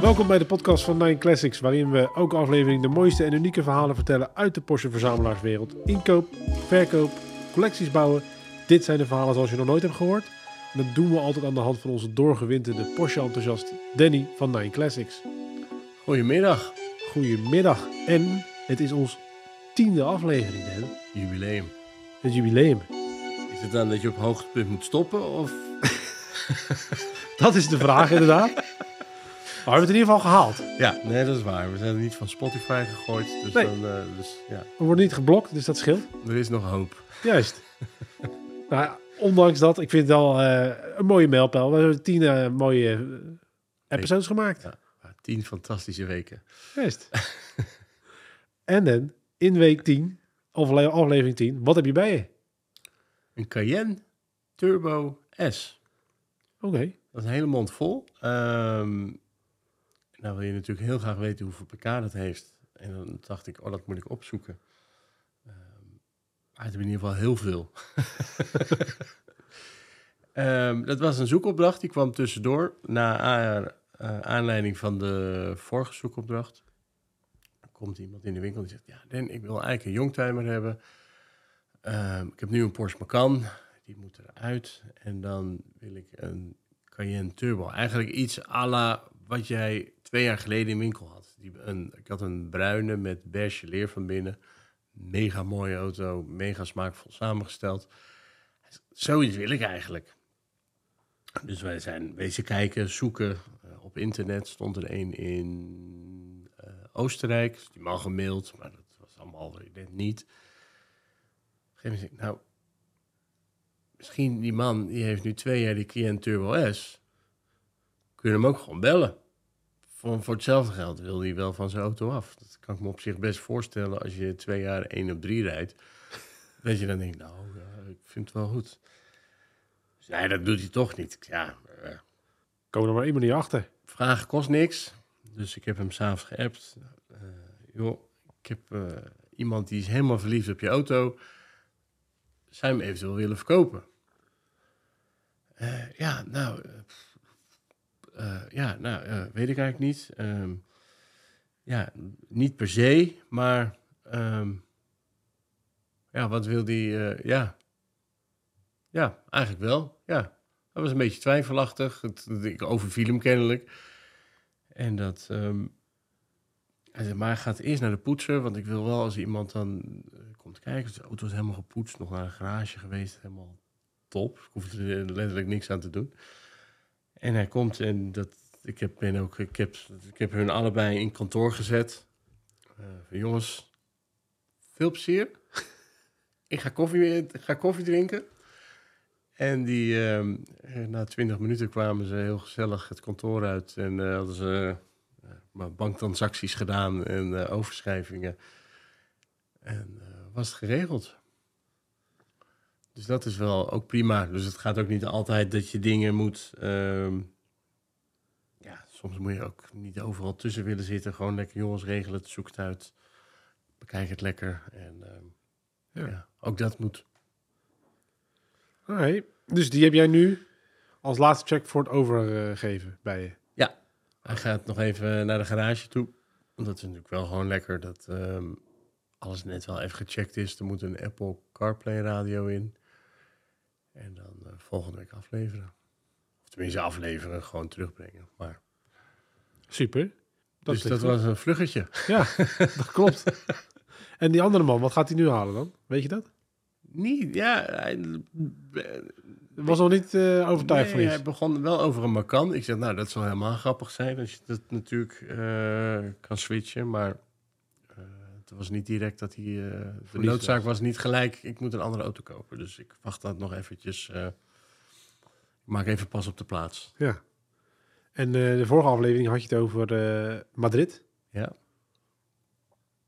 Welkom bij de podcast van Nine Classics, waarin we elke aflevering de mooiste en unieke verhalen vertellen uit de Porsche verzamelaarswereld. Inkoop, verkoop, collecties bouwen. Dit zijn de verhalen zoals je nog nooit hebt gehoord. En dat doen we altijd aan de hand van onze doorgewinterde Porsche-enthousiast Danny van Nine Classics. Goedemiddag. Goedemiddag. En het is ons tiende aflevering, Dan. Jubileum. Het jubileum. Is het dan dat je op hoogtepunt moet stoppen? Of? Dat is de vraag inderdaad. Maar we hebben het in ieder geval gehaald. Ja, nee, dat is waar. We zijn er niet van Spotify gegooid. Dus, Nee. dan, eh, dus ja, We worden niet geblokt, dus dat scheelt. er is nog hoop. Juist. nou, ondanks dat, ik vind het wel eh, een mooie mijlpaal. We hebben tien eh, mooie episodes gemaakt. Ja, tien fantastische weken. Juist. en dan, in week 10, afle- aflevering 10, wat heb je bij je? Een Cayenne Turbo S. Oké. Dat is een hele mond vol. Ehm, nou wil je natuurlijk heel graag weten hoeveel pk dat heeft. En dan dacht ik, oh, dat moet ik opzoeken. Ehm maar het heeft in ieder geval heel veel. Ehm, dat was een zoekopdracht, die kwam tussendoor. Na eh, aanleiding van de vorige zoekopdracht. Komt iemand in de winkel die zegt, ja, Den, ik wil eigenlijk een youngtimer hebben. Ehm, ik heb nu een Porsche Macan, die moet eruit. En dan wil ik een Cayenne Turbo. Eigenlijk iets à la wat jij twee jaar geleden in winkel had. Die, een, ik had een bruine met beige leer van binnen. Mega mooie auto, mega smaakvol samengesteld. Zoiets wil ik eigenlijk. Dus wij zijn wezen kijken, zoeken. Eh, op internet stond er een in eh, Oostenrijk. Dus die man gemaild, maar dat was allemaal net niet. Op een gegeven moment zeg ik, nou, misschien die man, die heeft nu twee jaar die Cayenne Turbo S. Kun je hem ook gewoon bellen. Voor, voor hetzelfde geld wil hij wel van zijn auto af. Dat kan ik me op zich best voorstellen als je twee jaar 1 op 3 rijdt. Dat je dan denkt, nou, ja, ik vind het wel goed. Dus nee, dat doet hij toch niet. Ja, eh, Komen er maar één manier achter. vragen kost niks. Dus ik heb hem s'avonds geappt. Eh, joh, ik heb eh, iemand die is helemaal verliefd op je auto. Zou je hem eventueel willen verkopen? Eh, ja, nou... eh, pff, eh, ja, nou, eh, weet ik eigenlijk niet. Ehm, ja, niet per se, maar... ehm, ja, wat wil die... eh, ja. ja, eigenlijk wel, ja. Dat was een beetje twijfelachtig. Ik overviel hem kennelijk. En dat... ehm, hij zei, maar gaat eerst naar de poetser, want ik wil wel als iemand dan komt kijken. De auto is helemaal gepoetst, nog naar een garage geweest, helemaal top. Ik hoef er letterlijk niks aan te doen. En hij komt en dat, ik, heb, ben ook, ik, heb, ik heb hun allebei in kantoor gezet. Eh, jongens, veel plezier. ik ga koffie, ga koffie drinken. En die, ehm, eh, na twintig minuten kwamen ze heel gezellig het kantoor uit en eh, hadden ze maar banktransacties gedaan en overschrijvingen. En was het geregeld. Dus dat is wel ook prima. Dus het gaat ook niet altijd dat je dingen moet. ehm, ja, soms moet je ook niet overal tussen willen zitten. Gewoon lekker jongens regelen het, zoek het uit. Bekijk het lekker. En ehm, Ja. ja, ook dat moet. Oké. Dus die heb jij nu als laatste check voor het overgeven bij je. Hij gaat nog even naar de garage toe. Want dat is natuurlijk wel gewoon lekker dat ehm, alles net wel even gecheckt is. Er moet een Apple CarPlay radio in. En dan eh, volgende week afleveren. Of tenminste afleveren, gewoon terugbrengen. Maar, Super. Dat dus dat goed. was een vluggetje. Ja, dat klopt. En die andere man, wat gaat hij nu halen dan? Weet je dat? Niet, ja, hij, Was nog niet eh, overtuigd nee, iets. hij begon wel over een Macan. Ik zeg, nou, dat zal helemaal grappig zijn als je dat natuurlijk eh, kan switchen. Maar het was niet direct dat hij... eh, de noodzaak was. niet gelijk, ik moet een andere auto kopen. Dus ik wacht dat nog eventjes. eh, ik maak even pas op de plaats. Ja. En eh, de vorige aflevering had je het over Madrid. Ja.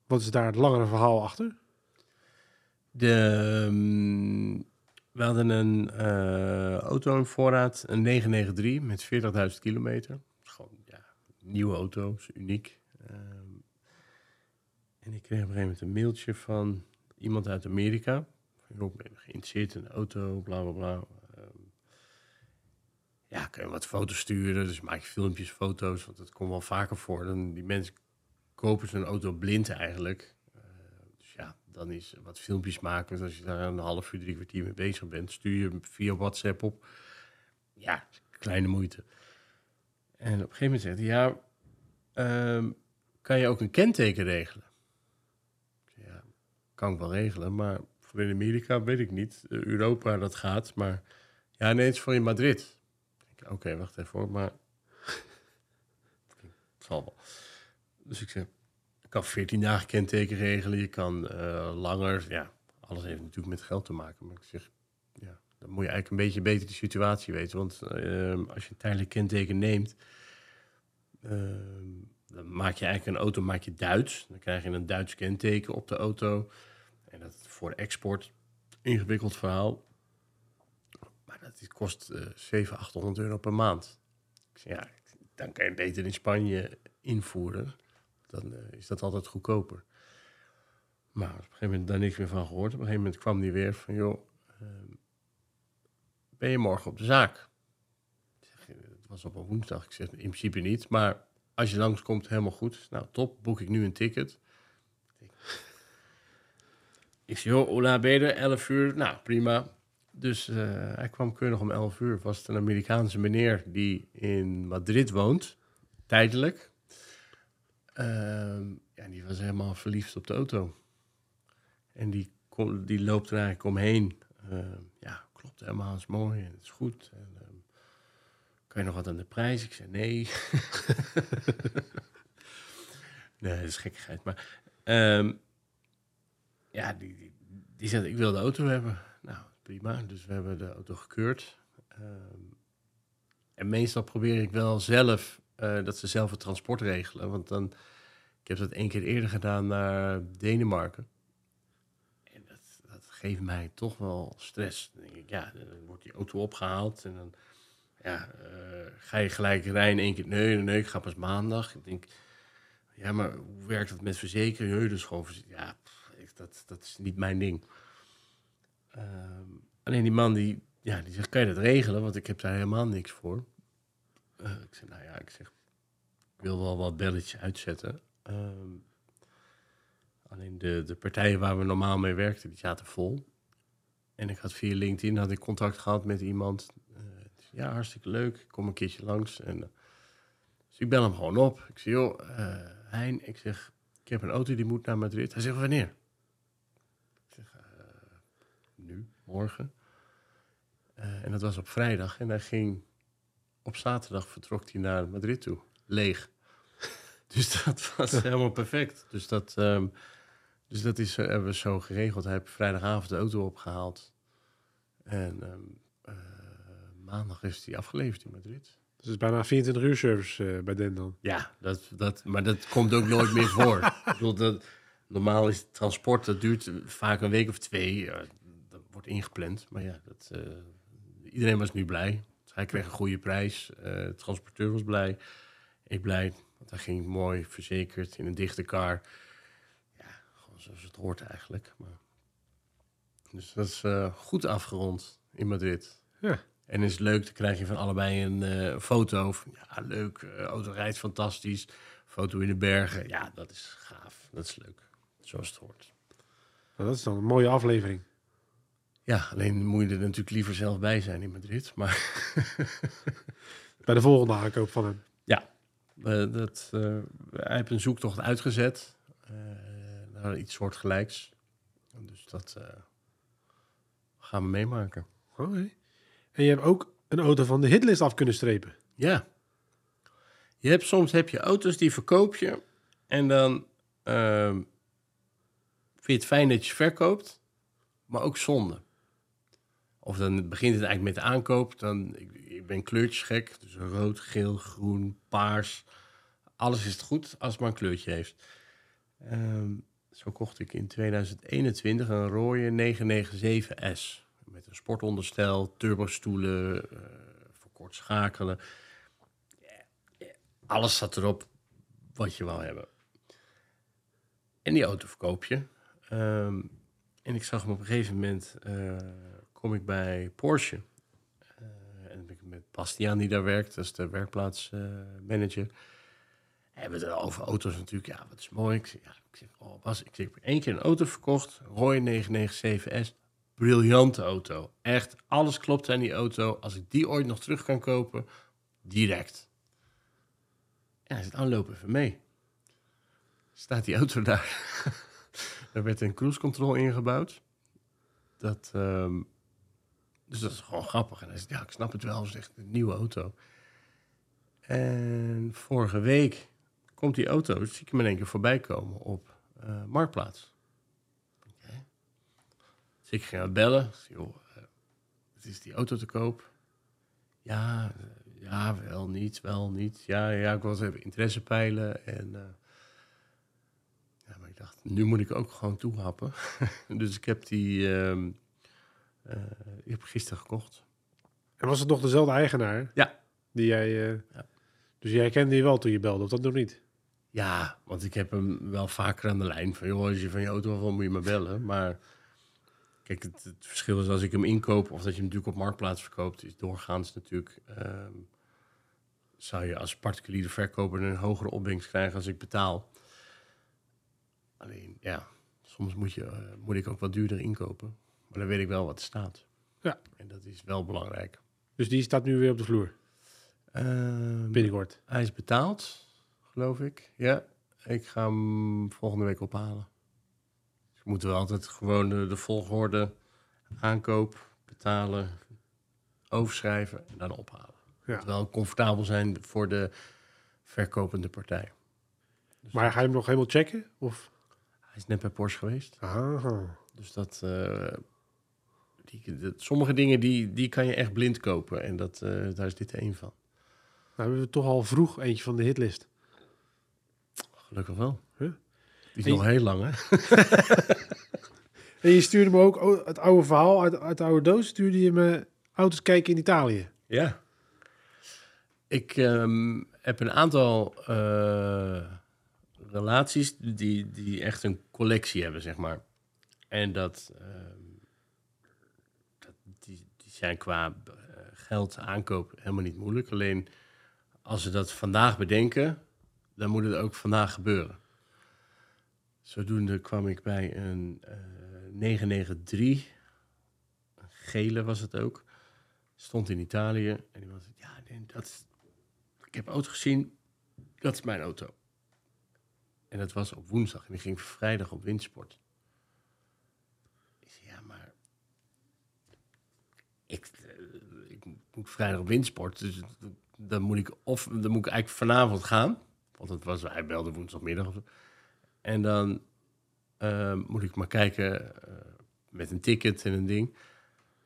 Wat is daar het langere verhaal achter? De, ehm, we hadden een auto in voorraad, een 993 met 40.000 kilometer. Gewoon, ja, nieuwe auto, is uniek. Ehm, en ik kreeg op een gegeven moment een mailtje van iemand uit Amerika. Van, ik ben geïnteresseerd in een auto, bla bla bla. Ehm, ja, kun je wat foto's sturen. Dus maak je filmpjes, foto's, want dat komt wel vaker voor. Dan die mensen kopen zo'n auto blind eigenlijk. Eh, dus ja, dan is wat filmpjes maken. Dus als je daar een half uur, drie kwartier mee bezig bent, stuur je hem via WhatsApp op. Ja, kleine moeite. En op een gegeven moment zegt hij, ja, ehm, kan je ook een kenteken regelen? Kan ik wel regelen, maar voor in Amerika weet ik niet. Eh, Europa, dat gaat, maar ja, is voor in Madrid. Oké, wacht even hoor, maar het zal wel. Dus ik zeg, ik kan 14 dagen kenteken regelen, je kan eh, langer. Ja, alles heeft natuurlijk met geld te maken. Maar ik zeg, ja, dan moet je eigenlijk een beetje beter de situatie weten. Want ehm, als je een tijdelijk kenteken neemt, ehm, dan maak je eigenlijk een auto maak je Duits. Dan krijg je een Duits kenteken op de auto. En dat voor export, ingewikkeld verhaal. Maar dat kost eh 700, 800 euro per maand. Ik zeg, ja, dan kan je beter in Spanje invoeren. Dan eh, is dat altijd goedkoper. Maar op een gegeven moment daar niks meer van gehoord. Op een gegeven moment kwam die weer van, joh, ehm, ben je morgen op de zaak? Zeg, Het was op een woensdag. Ik zeg, in principe niet. Maar als je langskomt, helemaal goed. Nou, top. Boek ik nu een ticket. Ik zeg, joh, er? 11 uur. Nou, prima. Dus eh, hij kwam keurig om 11 uur. Was een Amerikaanse meneer die in Madrid woont. Tijdelijk. Ehm, ja, die was helemaal verliefd op de auto. En die, die loopt er eigenlijk omheen. Ehm, ja, klopt helemaal, is mooi en het is goed. En, ehm, kan je nog wat aan de prijs? Ik zei nee. nee, dat is gekkigheid. Maar ja, die, die, die ik wil de auto hebben. Nou, prima. Dus we hebben de auto gekeurd. Ehm, en meestal probeer ik wel zelf eh, dat ze zelf het transport regelen. Want dan, ik heb dat één keer eerder gedaan naar Denemarken. En dat, dat geeft mij toch wel stress. Dan denk ik, ja, dan wordt die auto opgehaald en dan ja, eh, ga je gelijk rijden één keer. Nee, nee, ik ga pas maandag. Ik denk, ja, maar hoe werkt dat met verzekering? Nee, dus gewoon, ja, dat, dat is niet mijn ding. Ehm, alleen die man die, ja, die zegt, kan je dat regelen? Want ik heb daar helemaal niks voor. Eh, ik zeg, nou ja, ik zeg, ik wil wel wat belletjes uitzetten. Ehm, alleen de, de partijen waar we normaal mee werkten, die zaten vol. En ik had via LinkedIn had ik contact gehad met iemand. Eh, ja, hartstikke leuk. Ik kom een keertje langs. En, eh, dus ik bel hem gewoon op. Ik zeg, joh, Hein, ik zeg, ik heb een auto die moet naar Madrid. Hij zegt, wanneer? Ik zeg, eh, nu, morgen. Eh, en dat was op vrijdag. En hij ging, op zaterdag vertrok hij naar Madrid toe. Leeg. dus dat was helemaal perfect. Dus dat, ehm, dus dat is, eh, hebben we zo geregeld. Hij heeft vrijdagavond de auto opgehaald. En ehm, eh, maandag is hij afgeleverd in Madrid. Dus het is bijna 24 uur service bij Den dan. Ja, dat, dat, maar dat komt ook nooit meer voor. Ik bedoel, dat, normaal is het transport, dat duurt vaak een week of twee. Wordt ingepland. Maar ja, dat, eh, iedereen was nu blij. Hij kreeg een goede prijs. eh, de transporteur was blij. Ik blij, want hij ging mooi verzekerd in een dichte kar. Ja, gewoon zoals het hoort eigenlijk. Maar, dus dat is eh, goed afgerond in Madrid. Ja. En is leuk, dan krijg je van allebei een foto. Van, ja, leuk, auto rijdt fantastisch. Foto in de bergen. Ja, dat is gaaf. Dat is leuk. Zoals het hoort. Nou, dat is dan een mooie aflevering. Ja, alleen moet je er natuurlijk liever zelf bij zijn in Madrid. Maar Bij de volgende aankoop van hem. eh, dat, eh, hij heeft een zoektocht uitgezet eh, naar iets soortgelijks. Dus dat gaan we meemaken. Oké. En je hebt ook een auto van de hitlist af kunnen strepen. Ja. Je hebt, soms heb je auto's die verkoop je. En dan ehm, vind je het fijn dat je verkoopt. Maar ook zonde. Of dan begint het eigenlijk met de aankoop. Dan, ik, ik ben kleurtjesgek. Dus rood, geel, groen, paars. Alles is het goed als het maar een kleurtje heeft. Ehm, zo kocht ik in 2021 een rode 997S. Met een sportonderstel, turbostoelen, eh voor kort schakelen. Alles zat erop wat je wou hebben. En die auto verkoop je. Ehm, en ik zag hem op een gegeven moment, eh, kom ik bij Porsche. Eh, en ik met Bastiaan die daar werkt, dat is de werkplaatsmanager. hebben we het over auto's natuurlijk. Ja, wat is mooi. Ik zeg, ja, ik zeg oh Bas, ik, zeg, één keer een auto verkocht. Roy 997S. Briljante auto. Echt, alles klopt aan die auto. Als ik die ooit nog terug kan kopen, direct. En hij zegt, oh, loop even mee. Staat die auto daar. er werd een cruise control ingebouwd. Dat, ehm, dus dat is gewoon grappig. En hij zegt, ja, ik snap het wel. Echt een nieuwe auto. En vorige week komt die auto, zie ik hem in één keer voorbij komen op eh, Marktplaats. Okay. Dus ik ging bellen. Dus, joh, uh, het is die auto te koop. Ja, uh, ja, wel niet, wel niet. Ja, ja, ik was even interesse peilen. En, ja, maar ik dacht, nu moet ik ook gewoon toehappen. dus ik heb die, ehm, ik heb gisteren gekocht. En was het nog dezelfde eigenaar? Ja. Die jij, ja. Dus jij kende die wel toen je belde, of dat nog niet? Ja, want ik heb hem wel vaker aan de lijn. Van, joh, als je van je auto wil, moet je me bellen. Maar kijk, het, het, verschil is als ik hem inkoop... of dat je hem natuurlijk op Marktplaats verkoopt... is doorgaans natuurlijk... Um, zou je als particuliere verkoper een hogere opbrengst krijgen als ik betaal. Alleen, ja, soms moet, je, uh, moet ik ook wat duurder inkopen. Maar dan weet ik wel wat er staat. Ja. En dat is wel belangrijk. Dus die staat nu weer op de vloer? Um, Binnenkort? Hij is betaald geloof ik. Ja, ik ga hem volgende week ophalen. Dus we moeten wel altijd gewoon de, de, volgorde aankoop, betalen, overschrijven en dan ophalen. Ja. Het wel comfortabel zijn voor de verkopende partij. Dus maar ga je hem nog helemaal checken? Of? Hij is net bij Porsche geweest. Aha. Dus dat, uh, die, dat, sommige dingen die, die kan je echt blind kopen. En dat, uh, daar is dit één van. Nou hebben we toch al vroeg eentje van de hitlist. Gelukkig wel. Huh? Die is nog heel lang, hè? en je stuurde me ook het oude verhaal uit, uit de oude doos. Stuurde je me auto's kijken in Italië. Ja. Ik um, heb een aantal uh, relaties die, die echt een collectie hebben, zeg maar. En dat, um, die zijn qua uh, geld aankoop helemaal niet moeilijk. Alleen als ze dat vandaag bedenken, dan moet het ook vandaag gebeuren. Zodoende kwam ik bij een uh, 993, een gele was het ook. Stond in Italië en die was ja, nee, dat, ik heb auto gezien, dat is mijn auto. En dat was op woensdag en die ging vrijdag op windsport. Ik zei, ja, maar ik, uh, ik moet vrijdag windsport, dus dan moet ik of dan moet ik eigenlijk vanavond gaan want het was, hij belde woensdagmiddag. En dan uh, moet ik maar kijken uh, met een ticket en een ding.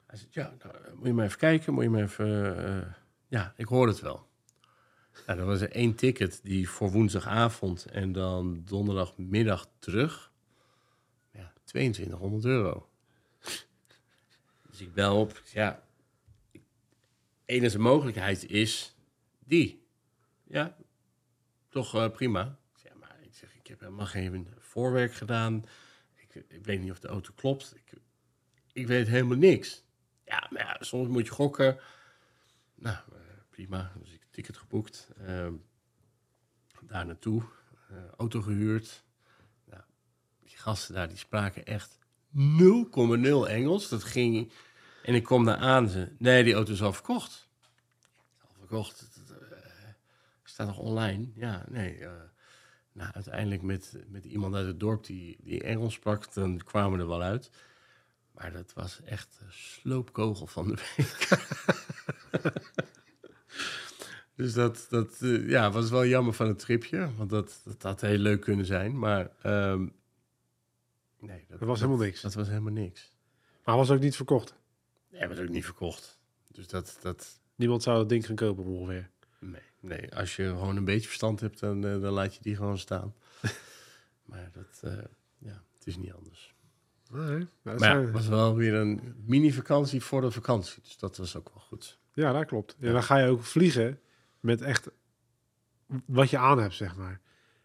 Hij zegt, ja, nou, moet je maar even kijken, moet je maar even... Ja, ik hoor het wel. Nou, er was er één ticket die voor woensdagavond en dan donderdagmiddag terug. Ja, 2200 euro. Dus ik bel op, ja, enige mogelijkheid is die. Ja, toch uh, prima. Maar ik zeg, ik heb helemaal geen voorwerk gedaan. Ik, ik weet niet of de auto klopt. Ik, ik weet helemaal niks. Ja, maar ja, soms moet je gokken. Nou, uh, prima. Dus ik heb ticket geboekt. Uh, daar naartoe. Uh, auto gehuurd. Nou, die gasten daar, die spraken echt 0,0 Engels. Dat ging... En ik kom daar aan. Ze, nee, die auto is al verkocht. Al verkocht staat nog online? Ja, nee. Uh, nou, uiteindelijk met, met iemand uit het dorp die, die Engels sprak, dan kwamen we er wel uit. Maar dat was echt een sloopkogel van de week. dus dat, dat uh, ja, was wel jammer van het tripje. Want dat, dat had heel leuk kunnen zijn. Maar um, nee, dat, dat was helemaal niks. Dat was helemaal niks. Maar was ook niet verkocht? Nee, was ook niet verkocht. Dus dat, dat... Niemand zou het ding gaan kopen ongeveer? Nee, nee, als je gewoon een beetje verstand hebt, dan, uh, dan laat je die gewoon staan. maar dat, uh, ja, het is niet anders. Nee, maar ja, het was wel weer een mini-vakantie voor de vakantie. Dus dat was ook wel goed. Ja, dat klopt. Ja, dan ga je ook vliegen met echt wat je aan hebt, zeg maar.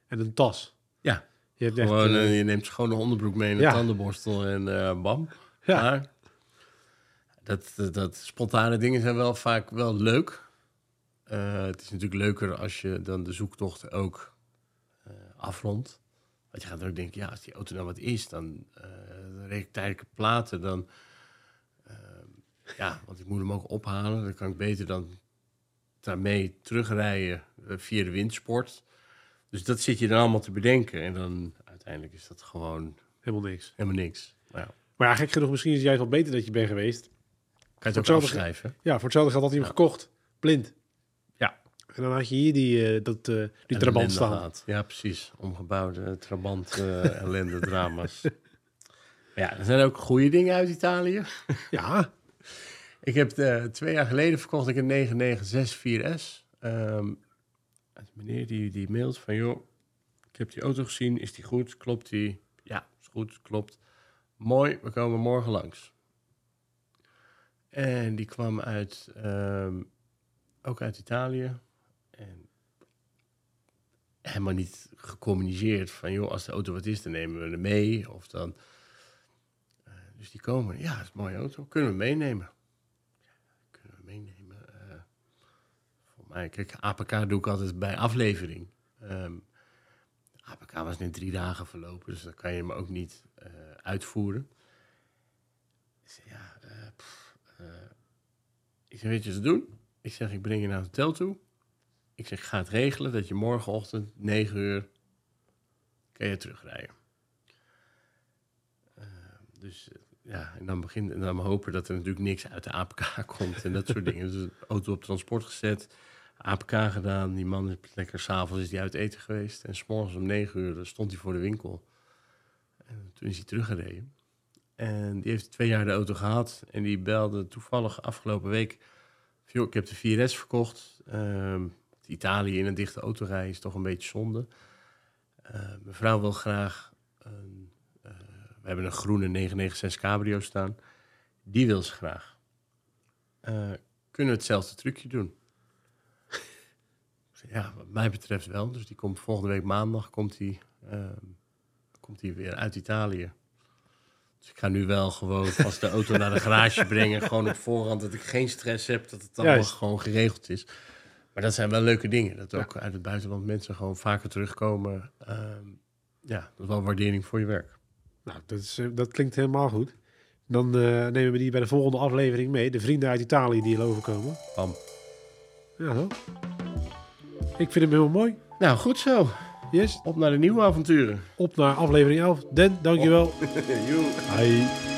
En een tas. Ja, je, gewoon, echt, uh, je neemt schone onderbroek mee, een ja. tandenborstel en bam. Ja. Maar dat, dat, dat spontane dingen zijn wel vaak wel leuk. Eh, het is natuurlijk leuker als je dan de zoektocht ook eh, afrondt. Want je gaat dan ook denken, ja, als die auto nou wat is, dan uh, tijdelijke platen, dan... ja, want ik moet hem ook ophalen. Dan kan ik beter dan daarmee terugrijden eh, via de windsport. Dus dat zit je dan allemaal te bedenken. En dan uiteindelijk is dat gewoon Helemaal niks. helemaal niks. Nou, ja, Maar ja, gek genoeg, misschien is het juist wel beter dat je bent geweest. kan je het ook afschrijven. Ja, voor hetzelfde geld had hij hem gekocht. Blind. Ja. En dan had je hier die, eh, dat, eh, die trabant staan. Ja, precies. Omgebouwde trabant, eh ellende, drama's. Ja, er zijn ook goede dingen uit Italië. Ja, Ik heb twee jaar geleden verkocht ik een 9964S. Ehm een meneer die, die mailt van, joh, ik heb die auto gezien, is die goed? Klopt die? Ja, is goed, klopt. Mooi, we komen morgen langs. En die kwam uit, ehm, ook uit Italië. En helemaal niet gecommuniceerd van, joh, als de auto wat is, dan nemen we hem mee. Of dan... eh, dus die komen, ja, dat is een mooie auto, kunnen we meenemen kunnen we meenemen. Mij, kijk, APK doe ik altijd bij aflevering. Ehm, APK was net drie dagen verlopen, dus dan kan je hem ook niet eh, uitvoeren. Ik zeg, ja, eh, pff, eh, ik weet je wat doen? Ik zeg, ik breng je naar het hotel toe. Ik zeg, ik ga het regelen dat je morgenochtend, 9 uur, kan je terugrijden. Eh, dus ja, en dan begin en dan hopen dat er natuurlijk niks uit de APK komt en dat soort dingen. Dus auto op transport gezet, APK gedaan. Die man is lekker s'avonds is die uit eten geweest. En s'morgens om negen uur stond hij voor de winkel. En toen is hij teruggereden. En die heeft twee jaar de auto gehad. En die belde toevallig afgelopen week. ik heb de 4S verkocht. Ehm, Italië in een dichte auto rijden is toch een beetje zonde. Eh, mijn vrouw wil graag een eh, we hebben een groene 996 Cabrio staan. Die wil ze graag. Eh, kunnen we hetzelfde trucje doen? Ja, wat mij betreft wel. Dus die komt volgende week maandag komt die, ehm, komt die weer uit Italië. Dus ik ga nu wel gewoon vast de auto naar de garage brengen. Gewoon op voorhand dat ik geen stress heb. Dat het allemaal Juist. gewoon geregeld is. Maar dat zijn wel leuke dingen. Dat ook uit het buitenland mensen gewoon vaker terugkomen. Ehm, ja, dat is wel waardering voor je werk. nou, dat, is, eh, dat klinkt helemaal goed. Dan eh, nemen we die bij de volgende aflevering mee. De vrienden uit Italië die hier overkomen. Bam. Ja, zo. Ik vind hem helemaal mooi. Nou, goed zo. Yes, Op naar de nieuwe avonturen. op naar aflevering 11. Den, dankjewel. Joe. Bye.